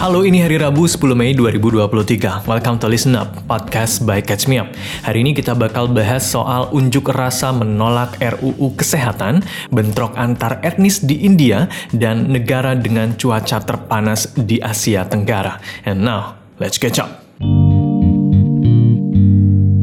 Halo, ini hari Rabu 10 Mei 2023. Welcome to Listen Up, podcast by Catch Me Up. Hari ini kita bakal bahas soal unjuk rasa menolak RUU Kesehatan, bentrok antar etnis di India, dan negara dengan cuaca terpanas di Asia Tenggara. And now, let's catch up.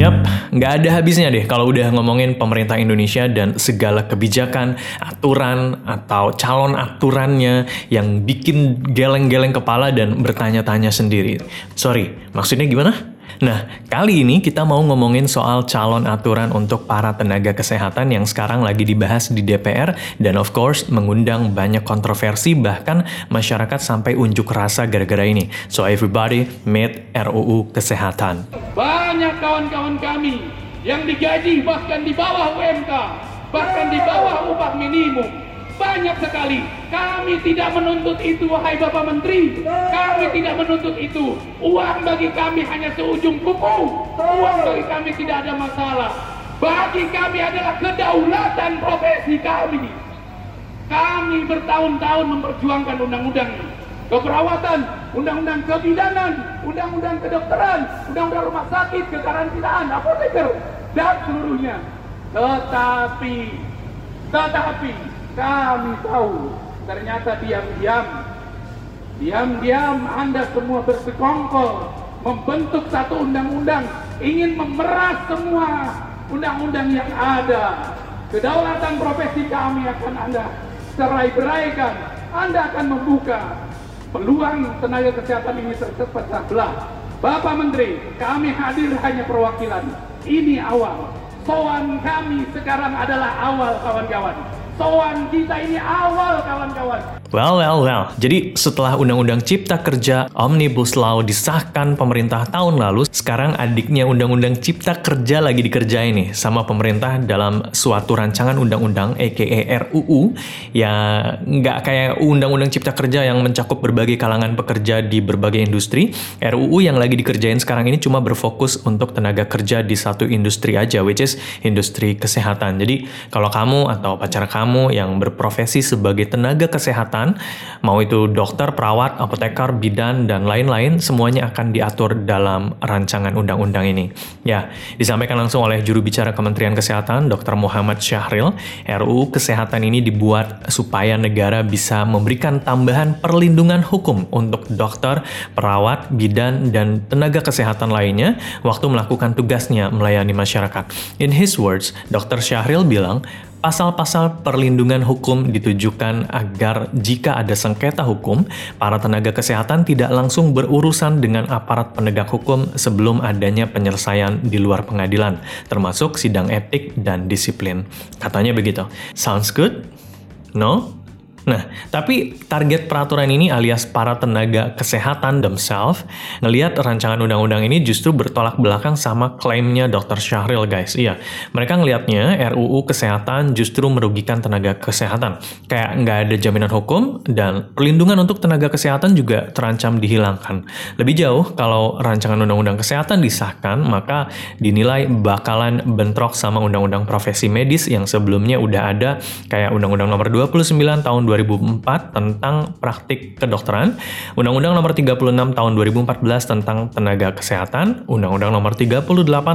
Yap, nggak ada habisnya deh kalau udah ngomongin pemerintah Indonesia dan segala kebijakan, aturan, atau calon aturannya yang bikin geleng-geleng kepala dan bertanya-tanya sendiri. Sorry, maksudnya gimana? Nah, kali ini kita mau ngomongin soal calon aturan untuk para tenaga kesehatan yang sekarang lagi dibahas di DPR dan of course mengundang banyak kontroversi bahkan masyarakat sampai unjuk rasa gara-gara ini. So everybody meet RUU Kesehatan. Banyak kawan-kawan kami yang digaji bahkan di bawah UMK, bahkan di bawah upah minimum banyak sekali. Kami tidak menuntut itu, wahai Bapak Menteri. Kami tidak menuntut itu. Uang bagi kami hanya seujung kuku. Uang bagi kami tidak ada masalah. Bagi kami adalah kedaulatan profesi kami. Kami bertahun-tahun memperjuangkan undang-undang keperawatan, undang-undang kebidanan, undang-undang kedokteran, undang-undang rumah sakit, kekarantinaan, apoteker, dan seluruhnya. Tetapi, tetapi, kami tahu ternyata diam-diam. Diam-diam Anda semua bersekongkol membentuk satu undang-undang ingin memeras semua undang-undang yang ada. Kedaulatan profesi kami akan Anda cerai-beraikan Anda akan membuka peluang tenaga kesehatan ini terpecah belah Bapak Menteri kami hadir hanya perwakilan. Ini awal. Soan kami sekarang adalah awal kawan-kawan soan kita ini awal kawan-kawan Well, well, well. Jadi setelah Undang-Undang Cipta Kerja Omnibus Law disahkan pemerintah tahun lalu, sekarang adiknya Undang-Undang Cipta Kerja lagi dikerjain nih sama pemerintah dalam suatu rancangan undang-undang aka RUU ya nggak kayak Undang-Undang Cipta Kerja yang mencakup berbagai kalangan pekerja di berbagai industri. RUU yang lagi dikerjain sekarang ini cuma berfokus untuk tenaga kerja di satu industri aja, which is industri kesehatan. Jadi kalau kamu atau pacar kamu yang berprofesi sebagai tenaga kesehatan kesehatan, mau itu dokter, perawat, apoteker, bidan, dan lain-lain, semuanya akan diatur dalam rancangan undang-undang ini. Ya, disampaikan langsung oleh juru bicara Kementerian Kesehatan, Dr. Muhammad Syahril, RUU Kesehatan ini dibuat supaya negara bisa memberikan tambahan perlindungan hukum untuk dokter, perawat, bidan, dan tenaga kesehatan lainnya waktu melakukan tugasnya melayani masyarakat. In his words, Dr. Syahril bilang, Pasal-pasal perlindungan hukum ditujukan agar jika ada sengketa hukum, para tenaga kesehatan tidak langsung berurusan dengan aparat penegak hukum sebelum adanya penyelesaian di luar pengadilan, termasuk sidang etik dan disiplin. Katanya begitu. Sounds good? No? Nah, tapi target peraturan ini alias para tenaga kesehatan themselves ngelihat rancangan undang-undang ini justru bertolak belakang sama klaimnya Dr. Syahril guys. Iya, mereka ngelihatnya RUU kesehatan justru merugikan tenaga kesehatan. Kayak nggak ada jaminan hukum dan perlindungan untuk tenaga kesehatan juga terancam dihilangkan. Lebih jauh, kalau rancangan undang-undang kesehatan disahkan, maka dinilai bakalan bentrok sama undang-undang profesi medis yang sebelumnya udah ada kayak undang-undang nomor 29 tahun 2004 tentang praktik kedokteran, Undang-Undang Nomor 36 Tahun 2014 tentang tenaga kesehatan, Undang-Undang Nomor 38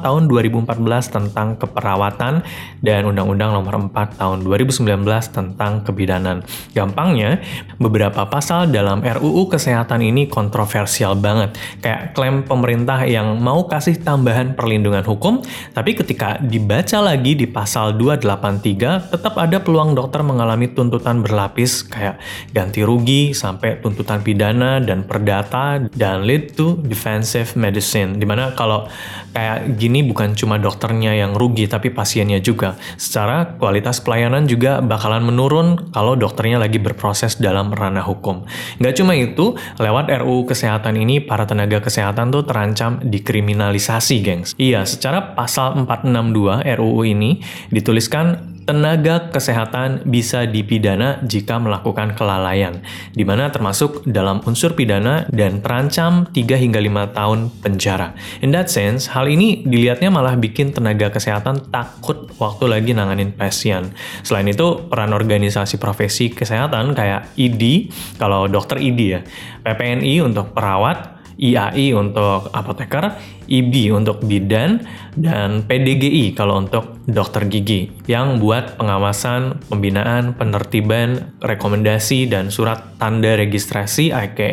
Tahun 2014 tentang keperawatan, dan Undang-Undang Nomor 4 Tahun 2019 tentang kebidanan. Gampangnya, beberapa pasal dalam RUU Kesehatan ini kontroversial banget. Kayak klaim pemerintah yang mau kasih tambahan perlindungan hukum, tapi ketika dibaca lagi di pasal 283, tetap ada peluang dokter mengalami tuntutan berlapis kayak ganti rugi sampai tuntutan pidana dan perdata dan lead to defensive medicine. Di mana kalau kayak gini bukan cuma dokternya yang rugi tapi pasiennya juga. Secara kualitas pelayanan juga bakalan menurun kalau dokternya lagi berproses dalam ranah hukum. Nggak cuma itu lewat RUU kesehatan ini para tenaga kesehatan tuh terancam dikriminalisasi gengs. Iya secara pasal 462 RUU ini dituliskan tenaga kesehatan bisa dipidana jika melakukan kelalaian, di mana termasuk dalam unsur pidana dan terancam 3 hingga 5 tahun penjara. In that sense, hal ini dilihatnya malah bikin tenaga kesehatan takut waktu lagi nanganin pasien. Selain itu, peran organisasi profesi kesehatan kayak ID, kalau dokter ID ya, PPNI untuk perawat, IAI untuk apoteker, IB untuk bidan, dan PDGI kalau untuk dokter gigi yang buat pengawasan, pembinaan, penertiban, rekomendasi, dan surat tanda registrasi aka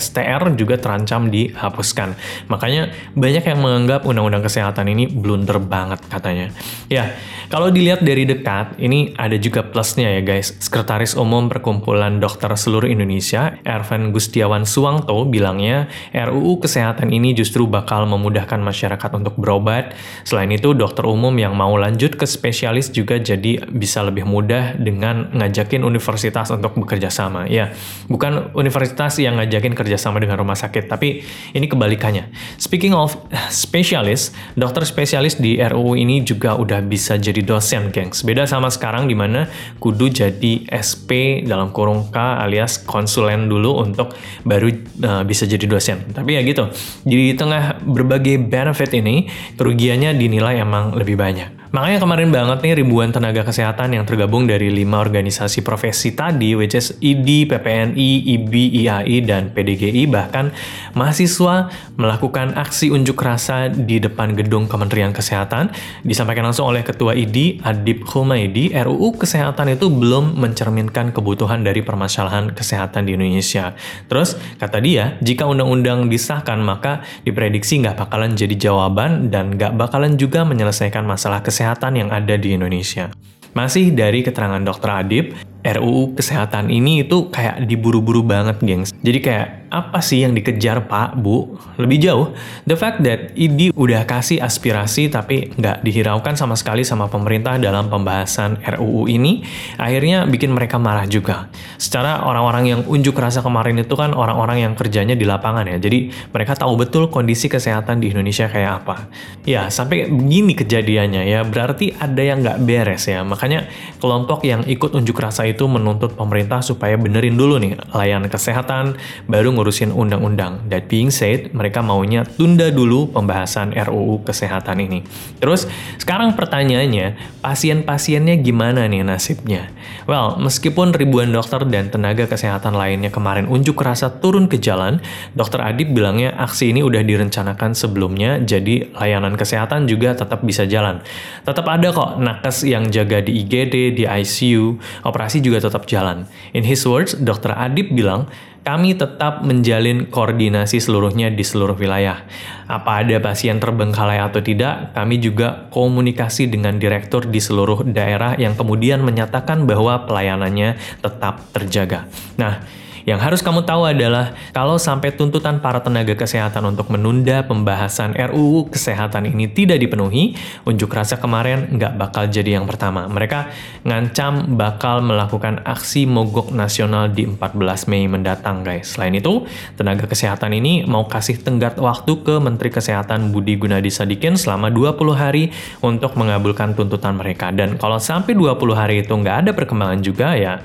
STR juga terancam dihapuskan. Makanya banyak yang menganggap undang-undang kesehatan ini blunder banget katanya. Ya, kalau dilihat dari dekat, ini ada juga plusnya ya guys. Sekretaris Umum Perkumpulan Dokter Seluruh Indonesia, Ervan Gustiawan Suwangto, bilangnya RUU Kesehatan ini justru bakal memudahkan memudahkan masyarakat untuk berobat. Selain itu, dokter umum yang mau lanjut ke spesialis juga jadi bisa lebih mudah dengan ngajakin universitas untuk bekerja sama. Ya, bukan universitas yang ngajakin kerjasama dengan rumah sakit, tapi ini kebalikannya. Speaking of spesialis, dokter spesialis di RUU ini juga udah bisa jadi dosen, gengs. Beda sama sekarang di mana kudu jadi SP dalam kurung K alias konsulen dulu untuk baru uh, bisa jadi dosen. Tapi ya gitu, di tengah berbagai berbagai benefit ini, kerugiannya dinilai emang lebih banyak. Makanya kemarin banget nih ribuan tenaga kesehatan yang tergabung dari lima organisasi profesi tadi, which is ID, PPNI, IB, IAI, dan PDGI, bahkan mahasiswa melakukan aksi unjuk rasa di depan gedung Kementerian Kesehatan. Disampaikan langsung oleh Ketua ID, Adib Humaydi, RUU Kesehatan itu belum mencerminkan kebutuhan dari permasalahan kesehatan di Indonesia. Terus, kata dia, jika undang-undang disahkan, maka diprediksi nggak bakalan jadi jawaban dan nggak bakalan juga menyelesaikan masalah kesehatan kesehatan yang ada di Indonesia. Masih dari keterangan Dr. Adib, RUU kesehatan ini itu kayak diburu-buru banget, gengs. Jadi kayak apa sih yang dikejar Pak, Bu? Lebih jauh, the fact that ID udah kasih aspirasi tapi nggak dihiraukan sama sekali sama pemerintah dalam pembahasan RUU ini, akhirnya bikin mereka marah juga. Secara orang-orang yang unjuk rasa kemarin itu kan orang-orang yang kerjanya di lapangan ya, jadi mereka tahu betul kondisi kesehatan di Indonesia kayak apa. Ya, sampai begini kejadiannya ya, berarti ada yang nggak beres ya. Makanya kelompok yang ikut unjuk rasa itu menuntut pemerintah supaya benerin dulu nih layanan kesehatan, baru ngurusin undang-undang. That being said, mereka maunya tunda dulu pembahasan RUU kesehatan ini. Terus, sekarang pertanyaannya, pasien-pasiennya gimana nih nasibnya? Well, meskipun ribuan dokter dan tenaga kesehatan lainnya kemarin unjuk rasa turun ke jalan, Dokter Adib bilangnya aksi ini udah direncanakan sebelumnya, jadi layanan kesehatan juga tetap bisa jalan. Tetap ada kok nakes yang jaga di IGD, di ICU, operasi juga tetap jalan. In his words, Dr. Adib bilang, kami tetap menjalin koordinasi seluruhnya di seluruh wilayah. Apa ada pasien terbengkalai atau tidak, kami juga komunikasi dengan direktur di seluruh daerah yang kemudian menyatakan bahwa pelayanannya tetap terjaga. Nah, yang harus kamu tahu adalah kalau sampai tuntutan para tenaga kesehatan untuk menunda pembahasan RUU kesehatan ini tidak dipenuhi, unjuk rasa kemarin nggak bakal jadi yang pertama. Mereka ngancam bakal melakukan aksi mogok nasional di 14 Mei mendatang, guys. Selain itu, tenaga kesehatan ini mau kasih tenggat waktu ke Menteri Kesehatan Budi Gunadi Sadikin selama 20 hari untuk mengabulkan tuntutan mereka. Dan kalau sampai 20 hari itu nggak ada perkembangan juga ya,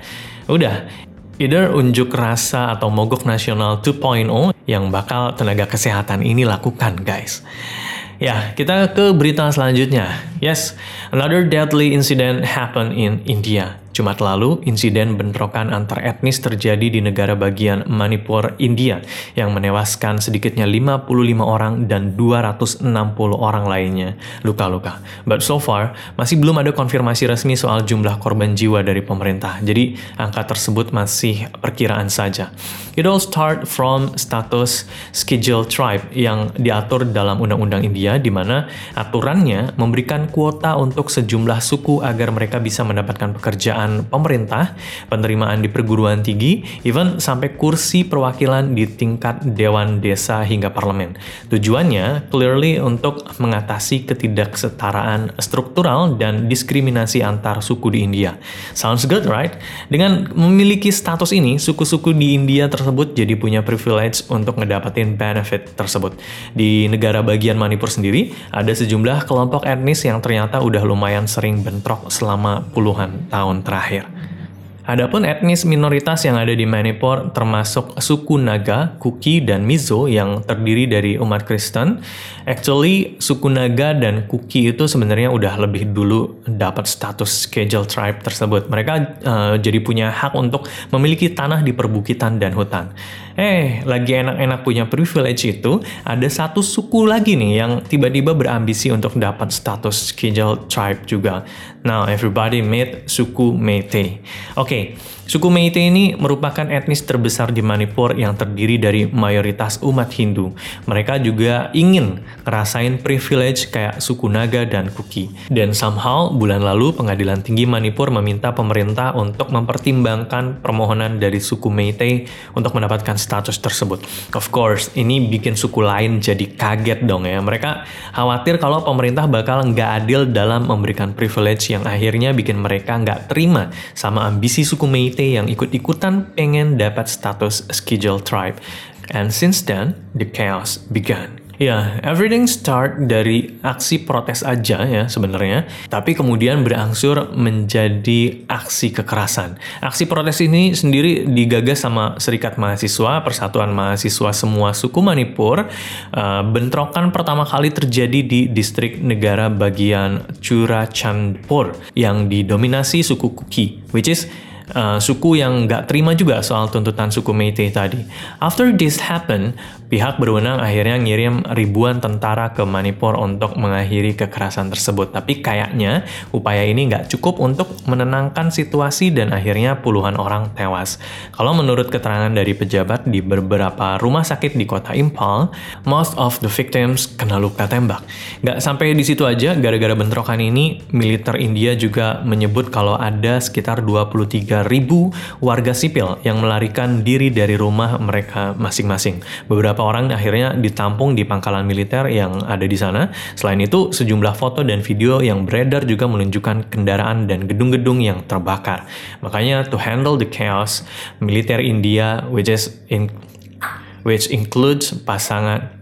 udah Either unjuk rasa atau mogok nasional 2.0 yang bakal tenaga kesehatan ini lakukan, guys. Ya, kita ke berita selanjutnya. Yes, another deadly incident happened in India. Jumat lalu, insiden bentrokan antar etnis terjadi di negara bagian Manipur, India, yang menewaskan sedikitnya 55 orang dan 260 orang lainnya luka-luka. But so far, masih belum ada konfirmasi resmi soal jumlah korban jiwa dari pemerintah, jadi angka tersebut masih perkiraan saja. It all start from status schedule tribe yang diatur dalam Undang-Undang India, di mana aturannya memberikan kuota untuk sejumlah suku agar mereka bisa mendapatkan pekerjaan pemerintah, penerimaan di perguruan tinggi, even sampai kursi perwakilan di tingkat dewan desa hingga parlemen. Tujuannya clearly untuk mengatasi ketidaksetaraan struktural dan diskriminasi antar suku di India. Sounds good, right? Dengan memiliki status ini, suku-suku di India tersebut jadi punya privilege untuk ngedapetin benefit tersebut. Di negara bagian Manipur sendiri, ada sejumlah kelompok etnis yang yang ternyata udah lumayan sering bentrok selama puluhan tahun terakhir. Adapun etnis minoritas yang ada di Manipur termasuk suku Naga, Kuki, dan Mizo yang terdiri dari umat Kristen. Actually, suku Naga dan Kuki itu sebenarnya udah lebih dulu dapat status schedule tribe tersebut. Mereka uh, jadi punya hak untuk memiliki tanah di perbukitan dan hutan. Eh, lagi enak-enak punya privilege itu, ada satu suku lagi nih yang tiba-tiba berambisi untuk dapat status schedule tribe juga. Now, everybody meet suku Meitei. Oke, okay, Suku Meitei ini merupakan etnis terbesar di Manipur yang terdiri dari mayoritas umat Hindu. Mereka juga ingin ngerasain privilege kayak suku Naga dan Kuki. Dan somehow bulan lalu pengadilan tinggi Manipur meminta pemerintah untuk mempertimbangkan permohonan dari suku Meitei untuk mendapatkan status tersebut. Of course, ini bikin suku lain jadi kaget dong ya. Mereka khawatir kalau pemerintah bakal nggak adil dalam memberikan privilege yang akhirnya bikin mereka nggak terima sama ambisi suku Meitei yang ikut-ikutan pengen dapat status schedule tribe. And since then, the chaos began. Ya, everything start dari aksi protes aja ya sebenarnya, tapi kemudian berangsur menjadi aksi kekerasan. Aksi protes ini sendiri digagas sama Serikat Mahasiswa, Persatuan Mahasiswa semua suku Manipur. Uh, bentrokan pertama kali terjadi di distrik negara bagian Churachandpur yang didominasi suku Kuki, which is uh, suku yang nggak terima juga soal tuntutan suku Meitei tadi. After this happened, pihak berwenang akhirnya ngirim ribuan tentara ke Manipur untuk mengakhiri kekerasan tersebut. Tapi kayaknya upaya ini nggak cukup untuk menenangkan situasi dan akhirnya puluhan orang tewas. Kalau menurut keterangan dari pejabat di beberapa rumah sakit di kota Impal, most of the victims kena luka tembak. Nggak sampai di situ aja, gara-gara bentrokan ini, militer India juga menyebut kalau ada sekitar 23 ribu warga sipil yang melarikan diri dari rumah mereka masing-masing. Beberapa orang akhirnya ditampung di pangkalan militer yang ada di sana. Selain itu, sejumlah foto dan video yang beredar juga menunjukkan kendaraan dan gedung-gedung yang terbakar. Makanya to handle the chaos, militer India which is in which includes pasangan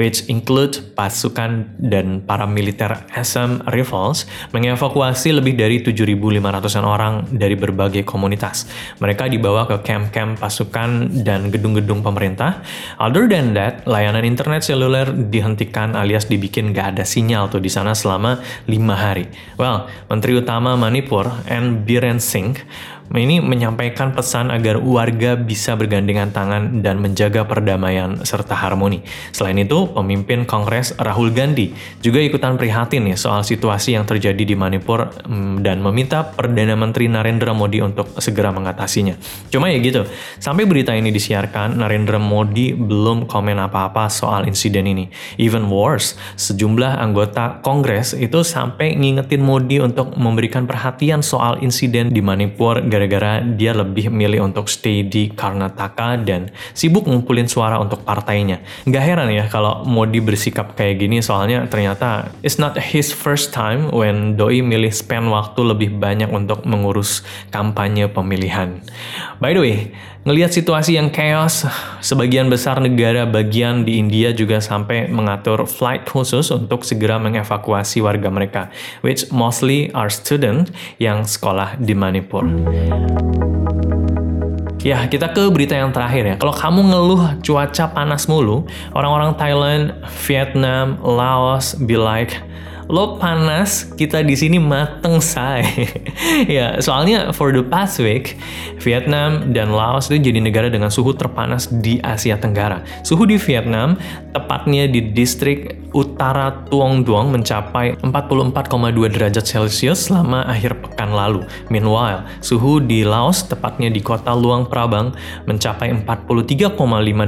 which include pasukan dan para militer Assam Rifles, mengevakuasi lebih dari 7.500an orang dari berbagai komunitas. Mereka dibawa ke camp-camp pasukan dan gedung-gedung pemerintah. Other than that, layanan internet seluler dihentikan alias dibikin gak ada sinyal tuh di sana selama lima hari. Well, Menteri Utama Manipur, N. Biren Singh, ini menyampaikan pesan agar warga bisa bergandengan tangan dan menjaga perdamaian serta harmoni. Selain itu, pemimpin Kongres Rahul Gandhi juga ikutan prihatin nih soal situasi yang terjadi di Manipur mm, dan meminta Perdana Menteri Narendra Modi untuk segera mengatasinya. Cuma ya gitu, sampai berita ini disiarkan, Narendra Modi belum komen apa-apa soal insiden ini. Even worse, sejumlah anggota Kongres itu sampai ngingetin Modi untuk memberikan perhatian soal insiden di Manipur gara-gara dia lebih milih untuk stay di Karnataka dan sibuk ngumpulin suara untuk partainya. Nggak heran ya kalau Modi bersikap kayak gini soalnya ternyata it's not his first time when Doi milih spend waktu lebih banyak untuk mengurus kampanye pemilihan. By the way, ngelihat situasi yang chaos, sebagian besar negara bagian di India juga sampai mengatur flight khusus untuk segera mengevakuasi warga mereka, which mostly are student yang sekolah di Manipur. Ya, kita ke berita yang terakhir ya. Kalau kamu ngeluh cuaca panas mulu, orang-orang Thailand, Vietnam, Laos be like, lo panas, kita di sini mateng say. ya, soalnya for the past week, Vietnam dan Laos itu jadi negara dengan suhu terpanas di Asia Tenggara. Suhu di Vietnam, tepatnya di distrik utara Tuong Duong mencapai 44,2 derajat Celcius selama akhir pekan lalu. Meanwhile, suhu di Laos, tepatnya di kota Luang Prabang, mencapai 43,5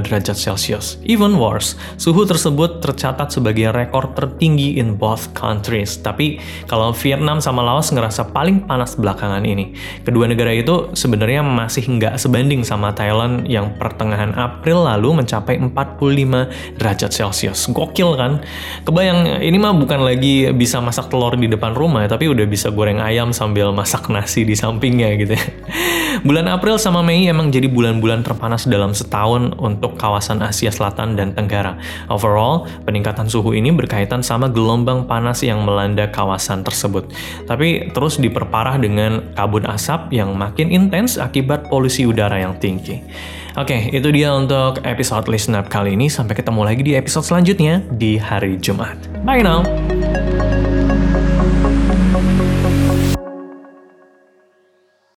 derajat Celcius. Even worse, suhu tersebut tercatat sebagai rekor tertinggi in both countries countries. Tapi kalau Vietnam sama Laos ngerasa paling panas belakangan ini. Kedua negara itu sebenarnya masih nggak sebanding sama Thailand yang pertengahan April lalu mencapai 45 derajat Celcius. Gokil kan? Kebayang ini mah bukan lagi bisa masak telur di depan rumah, tapi udah bisa goreng ayam sambil masak nasi di sampingnya gitu. bulan April sama Mei emang jadi bulan-bulan terpanas dalam setahun untuk kawasan Asia Selatan dan Tenggara. Overall, peningkatan suhu ini berkaitan sama gelombang panas yang melanda kawasan tersebut. Tapi terus diperparah dengan kabut asap yang makin intens akibat polusi udara yang tinggi. Oke, itu dia untuk episode Listen Up kali ini. Sampai ketemu lagi di episode selanjutnya di hari Jumat. Bye now!